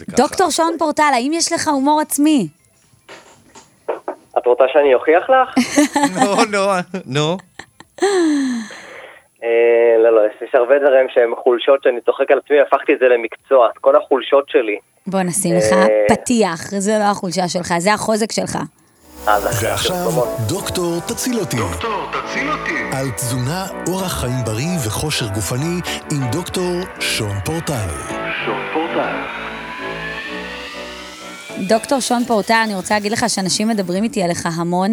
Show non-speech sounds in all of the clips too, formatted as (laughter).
דוקטור שון פורטל, האם יש לך הומור עצמי? את רוצה שאני אוכיח לך? נו, (laughs) נו, נו. אה, לא, לא, יש- הרבה דברים שהם חולשות שאני צוחק על עצמי, הפכתי את זה למקצוע. את כל החולשות שלי. בוא נשים לך אה. פתיח, זה לא החולשה שלך, זה החוזק שלך. ועכשיו. דוקטור תציל אותי. דוקטור, תציל אותי. על תזונה, אורח חיים בריא וכושר גופני עם דוקטור שון פורטל. שון פורטל. דוקטור שון פורטל, אני רוצה להגיד לך שאנשים מדברים איתי עליך המון,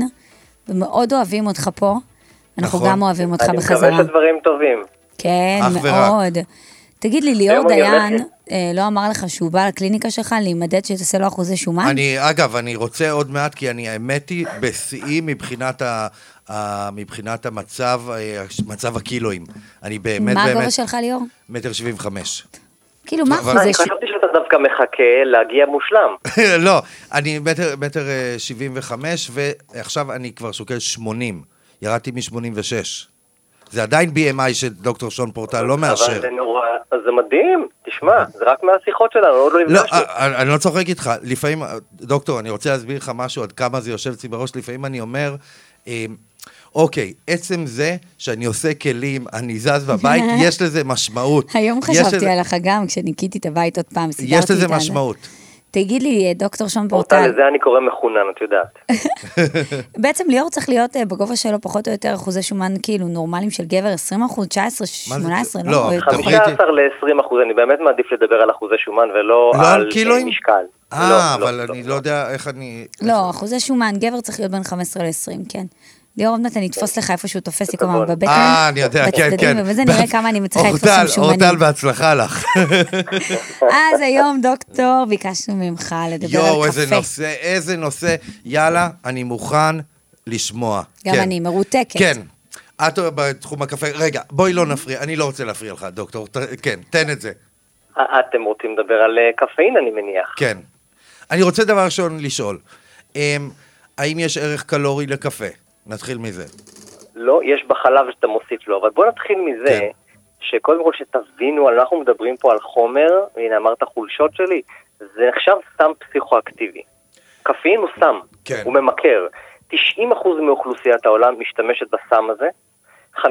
ומאוד אוהבים אותך פה. אנחנו נכון. גם אוהבים אותך אני בחזרה. מקווה שדברים טובים. כן, אך ורק. מאוד. תגיד לי, ליאור אני דיין. אה, לא אמר לך שהוא בא לקליניקה שלך להימדד שתעשה לו אחוזי שומן? אני, אגב, אני רוצה עוד מעט, כי אני, האמת היא, בשיאי מבחינת, ה, ה, מבחינת המצב, אה, מצב הקילואים. אני באמת, מה באמת... הגובה שלך, ליאור? מטר שבעים וחמש. כאילו, מה אחוזי אני שומן? חשבתי שאתה דווקא מחכה להגיע מושלם. (laughs) לא, אני מטר, מטר אה, שבעים וחמש, ועכשיו אני כבר שוקל שמונים. ירדתי מ-86. זה עדיין BMI שדוקטור שון פורטל לא מאשר. אבל זה נורא, זה מדהים. תשמע, זה רק מהשיחות שלנו, עוד לא לא, נפגשנו. אני, אני לא צוחק איתך, לפעמים, דוקטור, אני רוצה להסביר לך משהו, עד כמה זה יושב אצלי בראש, לפעמים אני אומר, אוקיי, עצם זה שאני עושה כלים, אני זז בבית, (laughs) יש לזה משמעות. היום יש חשבתי לזה- עליך גם, כשניקיתי את הבית עוד פעם, סידרתי יש לזה את ה- משמעות. תגיד לי, דוקטור שון פורטל, פורטל, לזה אני קורא מחונן, את יודעת. (laughs) בעצם ליאור צריך להיות אה, בגובה שלו פחות או יותר אחוזי שומן כאילו נורמליים של גבר 20 אחוז, 19, מה זה? 18, לא, לא? אתה פחות. יכול- 15 ל-20 אחוז, אני באמת מעדיף לדבר על אחוזי שומן ולא לא על על קילואים? אה, משקל. אה, לא, אבל לא, אני לא. לא יודע איך אני... לא, אחוזי שומן, גבר צריך להיות בין 15 ל-20, כן. ליאור, עוד מעט אני אתפוס לך איפה שהוא תופס לי כל הזמן. בבטן, אה, אני יודע, כן, בצדדים, כן. ובזה נראה כמה אני מצליחה לתפוס שם אורטל, שומנים. אורטל, בהצלחה לך. (laughs) אז היום, דוקטור, ביקשנו ממך לדבר על יואו, איזה קפה. נושא, איזה נושא. יאללה, אני מוכן לשמוע. גם כן. אני מרותקת. כן. את בתחום הקפה, רגע, בואי לא נפריע, אני לא רוצה להפריע לך, דוקטור, ת- כן, תן את זה. אה, אתם רוצים לדבר על אה, קפאין, אני מניח. כן. אני רוצה דבר ראשון לשאול, אמ, האם יש ערך קלורי לקפה? נתחיל מזה. לא, יש בחלב שאתה מוסיף לו, אבל בוא נתחיל מזה, כן. שקודם כל שתבינו, אנחנו מדברים פה על חומר, הנה אמרת חולשות שלי, זה נחשב סם פסיכואקטיבי. קפאין הוא סם, כן. הוא ממכר. 90% מאוכלוסיית העולם משתמשת בסם הזה, 50%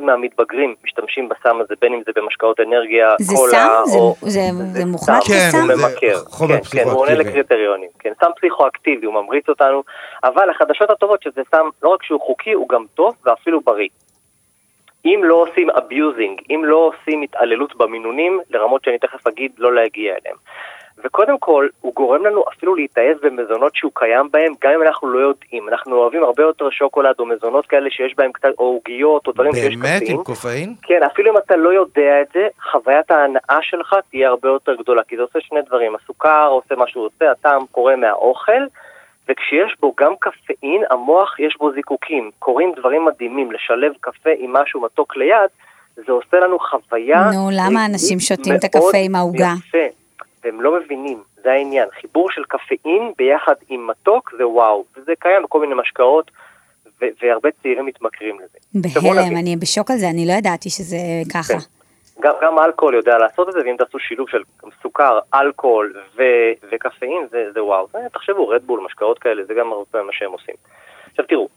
מהמתבגרים משתמשים בסם הזה, בין אם זה במשקאות אנרגיה, זה קולה, סם? זה- או... זה- זה מוחלט סם. כן, כסם? הוא זה ממכר. חומר כן, כן, הוא עונה פסיכואקטיבי. לקריטריונים. כן, סם פסיכואקטיבי, הוא ממריץ אותנו, אבל החדשות הטובות שזה סם, לא רק שהוא חוקי, הוא גם טוב ואפילו בריא. אם לא עושים abusing, אם לא עושים התעללות במינונים, לרמות שאני תכף אגיד לא להגיע אליהם. וקודם כל, הוא גורם לנו אפילו להתאהב במזונות שהוא קיים בהם, גם אם אנחנו לא יודעים. אנחנו אוהבים הרבה יותר שוקולד או מזונות כאלה שיש בהם קצת, או עוגיות, או דברים שיש באמת, קפאין. עם קופאין? כן, אפילו אם אתה לא יודע את זה, חוויית ההנאה שלך תהיה הרבה יותר גדולה, כי זה עושה שני דברים, הסוכר עושה מה שהוא עושה, הטעם קורה מהאוכל, וכשיש בו גם קפאין, המוח יש בו זיקוקים, קורים דברים מדהימים, לשלב קפה עם משהו מתוק ליד, זה עושה לנו חוויה... נו, למה אנשים שותים את הקפה עם העוגה? יפה, לא מבינים, זה העניין, חיבור של קפאין ביחד עם מתוק זה וואו, וזה קיים בכל מיני משקאות, ו- והרבה צעירים מתמכרים לזה. בהלם. אני בשוק על זה, אני לא ידעתי שזה ככה. כן. גם, גם אלכוהול יודע לעשות את זה, ואם תעשו שילוב של סוכר, אלכוהול ו, וקפאין, זה, זה וואו. זה, תחשבו, רדבול, משקאות כאלה, זה גם הרבה מה שהם עושים. עכשיו תראו,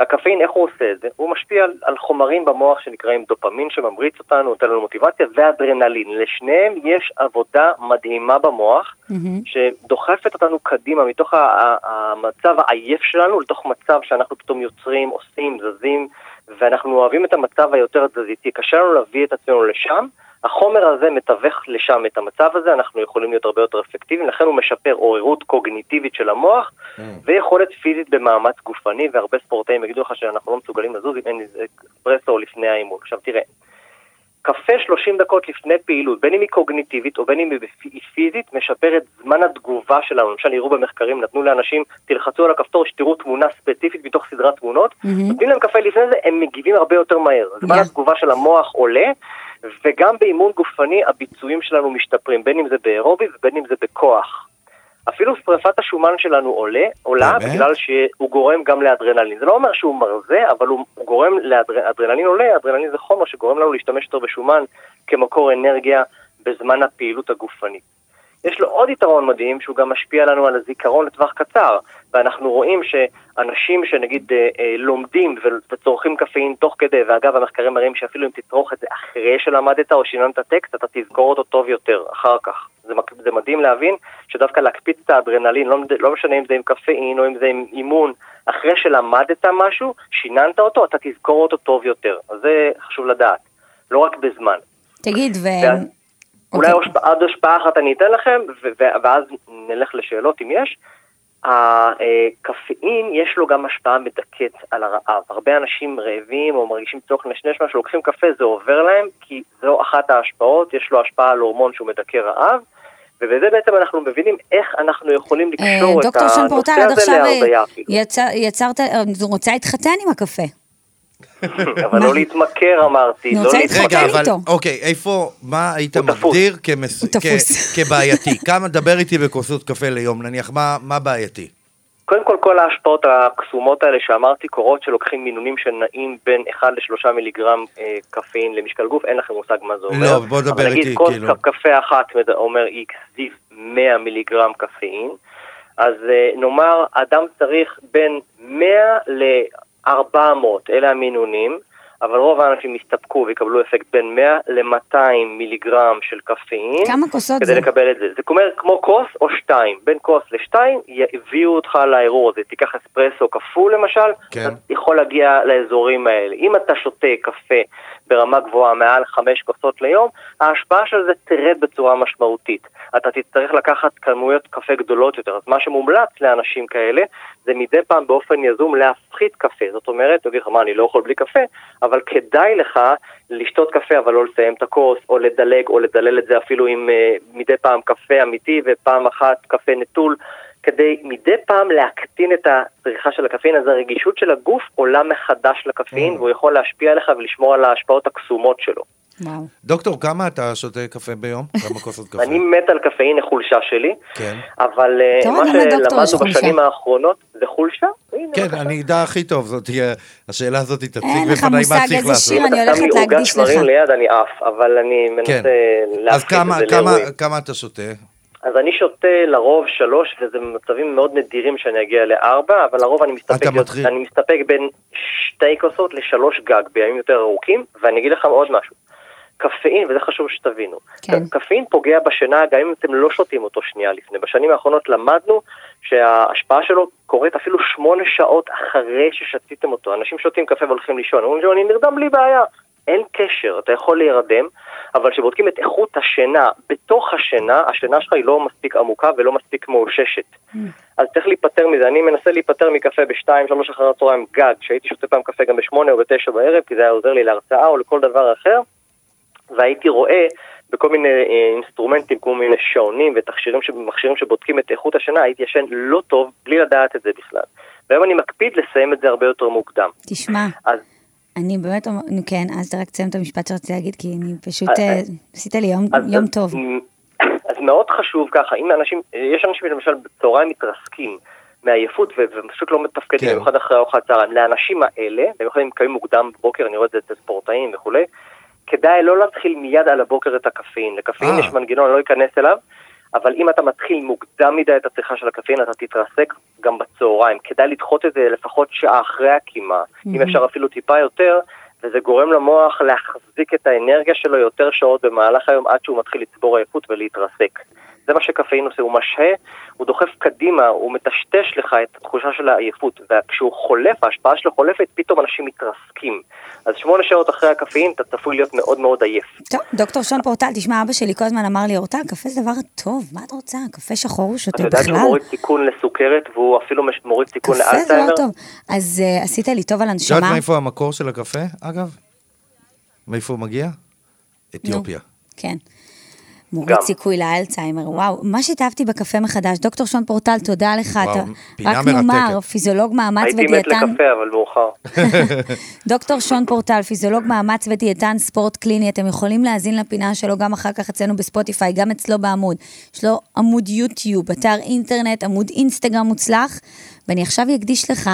הקפאין, איך הוא עושה את זה? הוא משפיע על, על חומרים במוח שנקראים דופמין, שממריץ אותנו, נותן לנו מוטיבציה, ואדרנלין. לשניהם יש עבודה מדהימה במוח, מהמם. שדוחפת אותנו קדימה מתוך ה- ה- המצב העייף שלנו לתוך מצב שאנחנו פתאום יוצרים, עושים, זזים, ואנחנו אוהבים את המצב היותר תזזיתי. קשה לנו להביא את עצמנו לשם. החומר הזה מתווך לשם את המצב הזה, אנחנו יכולים להיות הרבה יותר אפקטיביים, לכן הוא משפר עוררות קוגניטיבית של המוח ויכולת פיזית במאמץ גופני, והרבה ספורטאים יגידו לך שאנחנו לא מסוגלים לזוז אם אין איזה אספרסו לפני האימון. עכשיו תראה, קפה 30 דקות לפני פעילות, בין אם היא קוגניטיבית או בין אם היא פיזית, משפר את זמן התגובה שלנו. למשל, הראו במחקרים, נתנו לאנשים, תלחצו על הכפתור, שתראו תמונה ספציפית מתוך סדרת תמונות, מהמם. נותנים להם קפה לפני זה, הם מגיבים הרבה יותר מהר. זמן Yeah. התגובה של המוח עולה, וגם באימון גופני הביצועים שלנו משתפרים, בין אם זה באירובי ובין אם זה בכוח. אפילו שרפת השומן שלנו עולה, עולה באמת? בגלל שהוא גורם גם לאדרנלין. זה לא אומר שהוא מרזה, אבל הוא הוא גורם לאדרנלין עולה, אדרנלין זה חומר שגורם לנו להשתמש יותר בשומן כמקור אנרגיה בזמן הפעילות הגופנית. יש לו עוד יתרון מדהים, שהוא גם משפיע לנו על הזיכרון לטווח קצר. ואנחנו רואים שאנשים שנגיד אה, אה, לומדים וצורכים קפאין תוך כדי, ואגב המחקרים מראים שאפילו אם תצרוך את זה אחרי שלמדת או שיננת טקסט, אתה תזכור אותו טוב יותר אחר כך. זה, זה מדהים להבין שדווקא להקפיץ את האדרנלין, לא, לא משנה אם זה עם קפאין או אם זה עם אימון, אחרי שלמדת משהו, שיננת אותו, אתה תזכור אותו טוב יותר. אז זה חשוב לדעת, לא רק בזמן. תגיד, ו... אולי אוקיי. השפעה- עוד השפעה אחת אני אתן לכם, ואז נלך לשאלות אם יש. הקפאין יש לו גם השפעה מדכאת על הרעב. הרבה אנשים רעבים או מרגישים צורך לנשנש משהו, לוקחים קפה, זה עובר להם, כי זו אחת ההשפעות, יש לו השפעה על הורמון שהוא מדכא רעב, ובזה בעצם אנחנו מבינים איך אנחנו יכולים אה, לקשור את דוקטור פורטל, עד הנושא הזה עכשיו אה, להרזייה אפילו. יצר- יצרת, אה, רוצה להתחתן עם הקפה. אבל לא להתמכר אמרתי, אני לא רוצה להתחתן אבל איתו. אוקיי, איפה, מה היית. מגדיר כבעייתי? (laughs) כמה, דבר איתי בכוסות קפה ליום, נניח, מה- מה בעייתי? קודם כל, כל ההשפעות הקסומות האלה שאמרתי קורות שלוקחים מינונים שנעים בין 1 ל-3 מיליגרם אה, קפאין למשקל גוף, אין לכם מושג מה זה אומר. לא, בוא דבר אבל איתי, נגיד כל כאילו. קפה אחת אומר X סביב 100 מיליגרם קפאין, אז אה, נאמר, אדם צריך בין 100 ל-400, אלה המינונים, אבל רוב האנשים יסתפקו ויקבלו אפקט בין 100 ל-200 מיליגרם של קפאין. כמה כוסות כדי זה? לקבל את זה. זה אומר כמו כוס או שתיים. בין כוס לשתיים יביאו אותך לאירוע הזה. תיקח אספרסו כפול למשל, כן. אתה יכול להגיע לאזורים האלה. אם אתה שותה קפה ברמה גבוהה מעל חמש כוסות ליום, ההשפעה של זה תרד בצורה משמעותית. אתה תצטרך לקחת כמויות קפה גדולות יותר. אז מה שמומלץ לאנשים כאלה, זה מדי פעם באופן יזום להפחית קפה. זאת אומרת, תגיד לך, מה, אני לא יכול בלי קפה? אבל כדאי לך לשתות קפה אבל לא לסיים את הכוס, או לדלג, או לדלל את זה אפילו עם uh, מדי פעם קפה אמיתי ופעם אחת קפה נטול, כדי מדי פעם להקטין את הצריכה של הקפאין, אז הרגישות של הגוף עולה מחדש לקפאין, והוא יכול להשפיע עליך ולשמור על ההשפעות הקסומות שלו. וואו. דוקטור, כמה אתה שותה קפה ביום? (laughs) כמה כוסות קפה? אני מת על קפאין, החולשה שלי, כן. אבל אה, מה שלמדנו. בשנים האחרונות זה חולשה. הנה, כן. אני אדע הכי טוב, זאת תהיה, השאלה הזאת תציג אין לך בפניי מושג מה צריך איזה לעשות. שיר אם אני אתה שם הולכת לי עוגת להקדיש שמרים לך. ליד אני עף, אבל אני מנסה כן. אז להפחית כמה, את זה כמה, לאירועים. כמה אתה שותה? אז אני שותה לרוב שלוש, וזה מצבים מאוד נדירים שאני אגיע לארבע, אבל לרוב אני מסתפק. אני מסתפק בין שתי כוסות לשלוש גג בימים יותר ארוכים, ואני אגיד לך עוד משהו. קפאין, וזה חשוב שתבינו, כן. קפאין פוגע בשינה גם אם אתם לא שותים אותו שנייה לפני. בשנים האחרונות למדנו שההשפעה שלו קורית אפילו שמונה שעות אחרי ששתיתם אותו. אנשים שותים קפה והולכים לישון, אומרים אני נרדם בלי בעיה. אין קשר, אתה יכול להירדם, אבל כשבודקים את איכות השינה בתוך השינה, השינה שלך היא לא מספיק עמוקה ולא מספיק מאוששת. אז צריך להיפטר מזה. אני מנסה להיפטר מקפה בשתיים, שלוש אחר הצהריים גג, שהייתי שותה פעם קפה גם בשמונה או בתשע בערב, כי זה היה עוזר לי להרצאה או לכל דבר אחר, והייתי רואה בכל מיני אה, אינסטרומנטים, כל מיני שעונים ותכשירים ש- מכשירים שבודקים את איכות השינה, הייתי ישן לא טוב בלי לדעת את זה בכלל. והיום אני מקפיד לסיים את זה הרבה יותר מוקדם. תשמע, אז אני באמת, אומר- נו כן, אז רק תסיים את המשפט שרציתי להגיד, כי אני פשוט, אה, אה. עשית לי יום- אז- יום טוב. (clears throat) אז מאוד חשוב ככה, אם אנשים, יש אנשים שלמשל בצהריים מתרסקים מעייפות ופשוט לא מתפקדים, כן. במיוחד אחרי ארוחת צהריים. לאנשים האלה, במיוחד אם קמים מוקדם בבוקר, אני רואה את זה אצל ספורטאים וכולי, כדאי לא להתחיל מיד על הבוקר את הקפאין. לקפאין אה. יש מנגנון, אני לא אכנס אליו, אבל אם אתה מתחיל מוקדם מדי את הצריכה של הקפאין, אתה תתרסק גם בצהריים. כדאי לדחות את זה לפחות שעה אחרי הקימה, אם אפשר אפילו טיפה יותר, וזה גורם למוח להחזיק את האנרגיה שלו יותר שעות במהלך היום עד שהוא מתחיל לצבור עייפות ולהתרסק. זה מה שקפאין עושה, הוא משהה, הוא דוחף קדימה, הוא מטשטש לך את התחושה של העייפות, וכשהוא חולף, ההשפעה שלו חולפת, פתאום אנשים מתרסקים. אז שמונה שעות אחרי הקפאין אתה צפוי להיות מאוד מאוד עייף. טוב, דוקטור שון פורטל, תשמע, אבא שלי כל הזמן אמר לי, אורטל, קפה זה דבר טוב, מה את רוצה? קפה שחור הוא שותה אתה יודע שהוא בכלל? מוריד סיכון לסוכרת, והוא אפילו מוריד סיכון קפה זה לאלצהיימר? לא טוב. אז אה, עשית לי טוב על את הנשמה. יודעת מאיפה המקור של הקפה, אגב? מאיפה הוא מגיע? אתיופיה. כן. מוריד גם. סיכוי לאלצהיימר, וואו, מה שהתאהבתי בקפה מחדש, דוקטור שון פורטל, תודה לך, וואו, אתה פינה רק מרתקת. נאמר, פיזיולוג מאמץ הייתי מת ודיאטן, לקפה, אבל מאוחר. (laughs) דוקטור שון פורטל, פיזיולוג מאמץ ודיאטן ספורט קליני, אתם יכולים להאזין לפינה שלו גם אחר כך אצלנו בספוטיפיי, גם אצלו בעמוד. יש לו עמוד יוטיוב, אתר אינטרנט, עמוד אינסטגרם מוצלח, ואני עכשיו אקדיש לך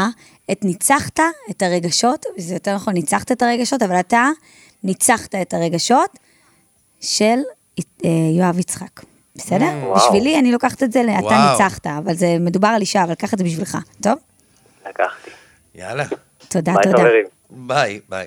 את ניצחת את הרגשות, זה יותר נכון, ניצחת את הרגשות, אבל אתה ניצחת את הרגשות של יואב יצחק. בסדר? וואו. בשבילי, אני לוקחת את זה, ל- אתה וואו. ניצחת, אבל זה מדובר על אישה, אבל קח את זה בשבילך, טוב? לקחתי. יאללה. תודה, ביי תודה. חברים. ביי, ביי.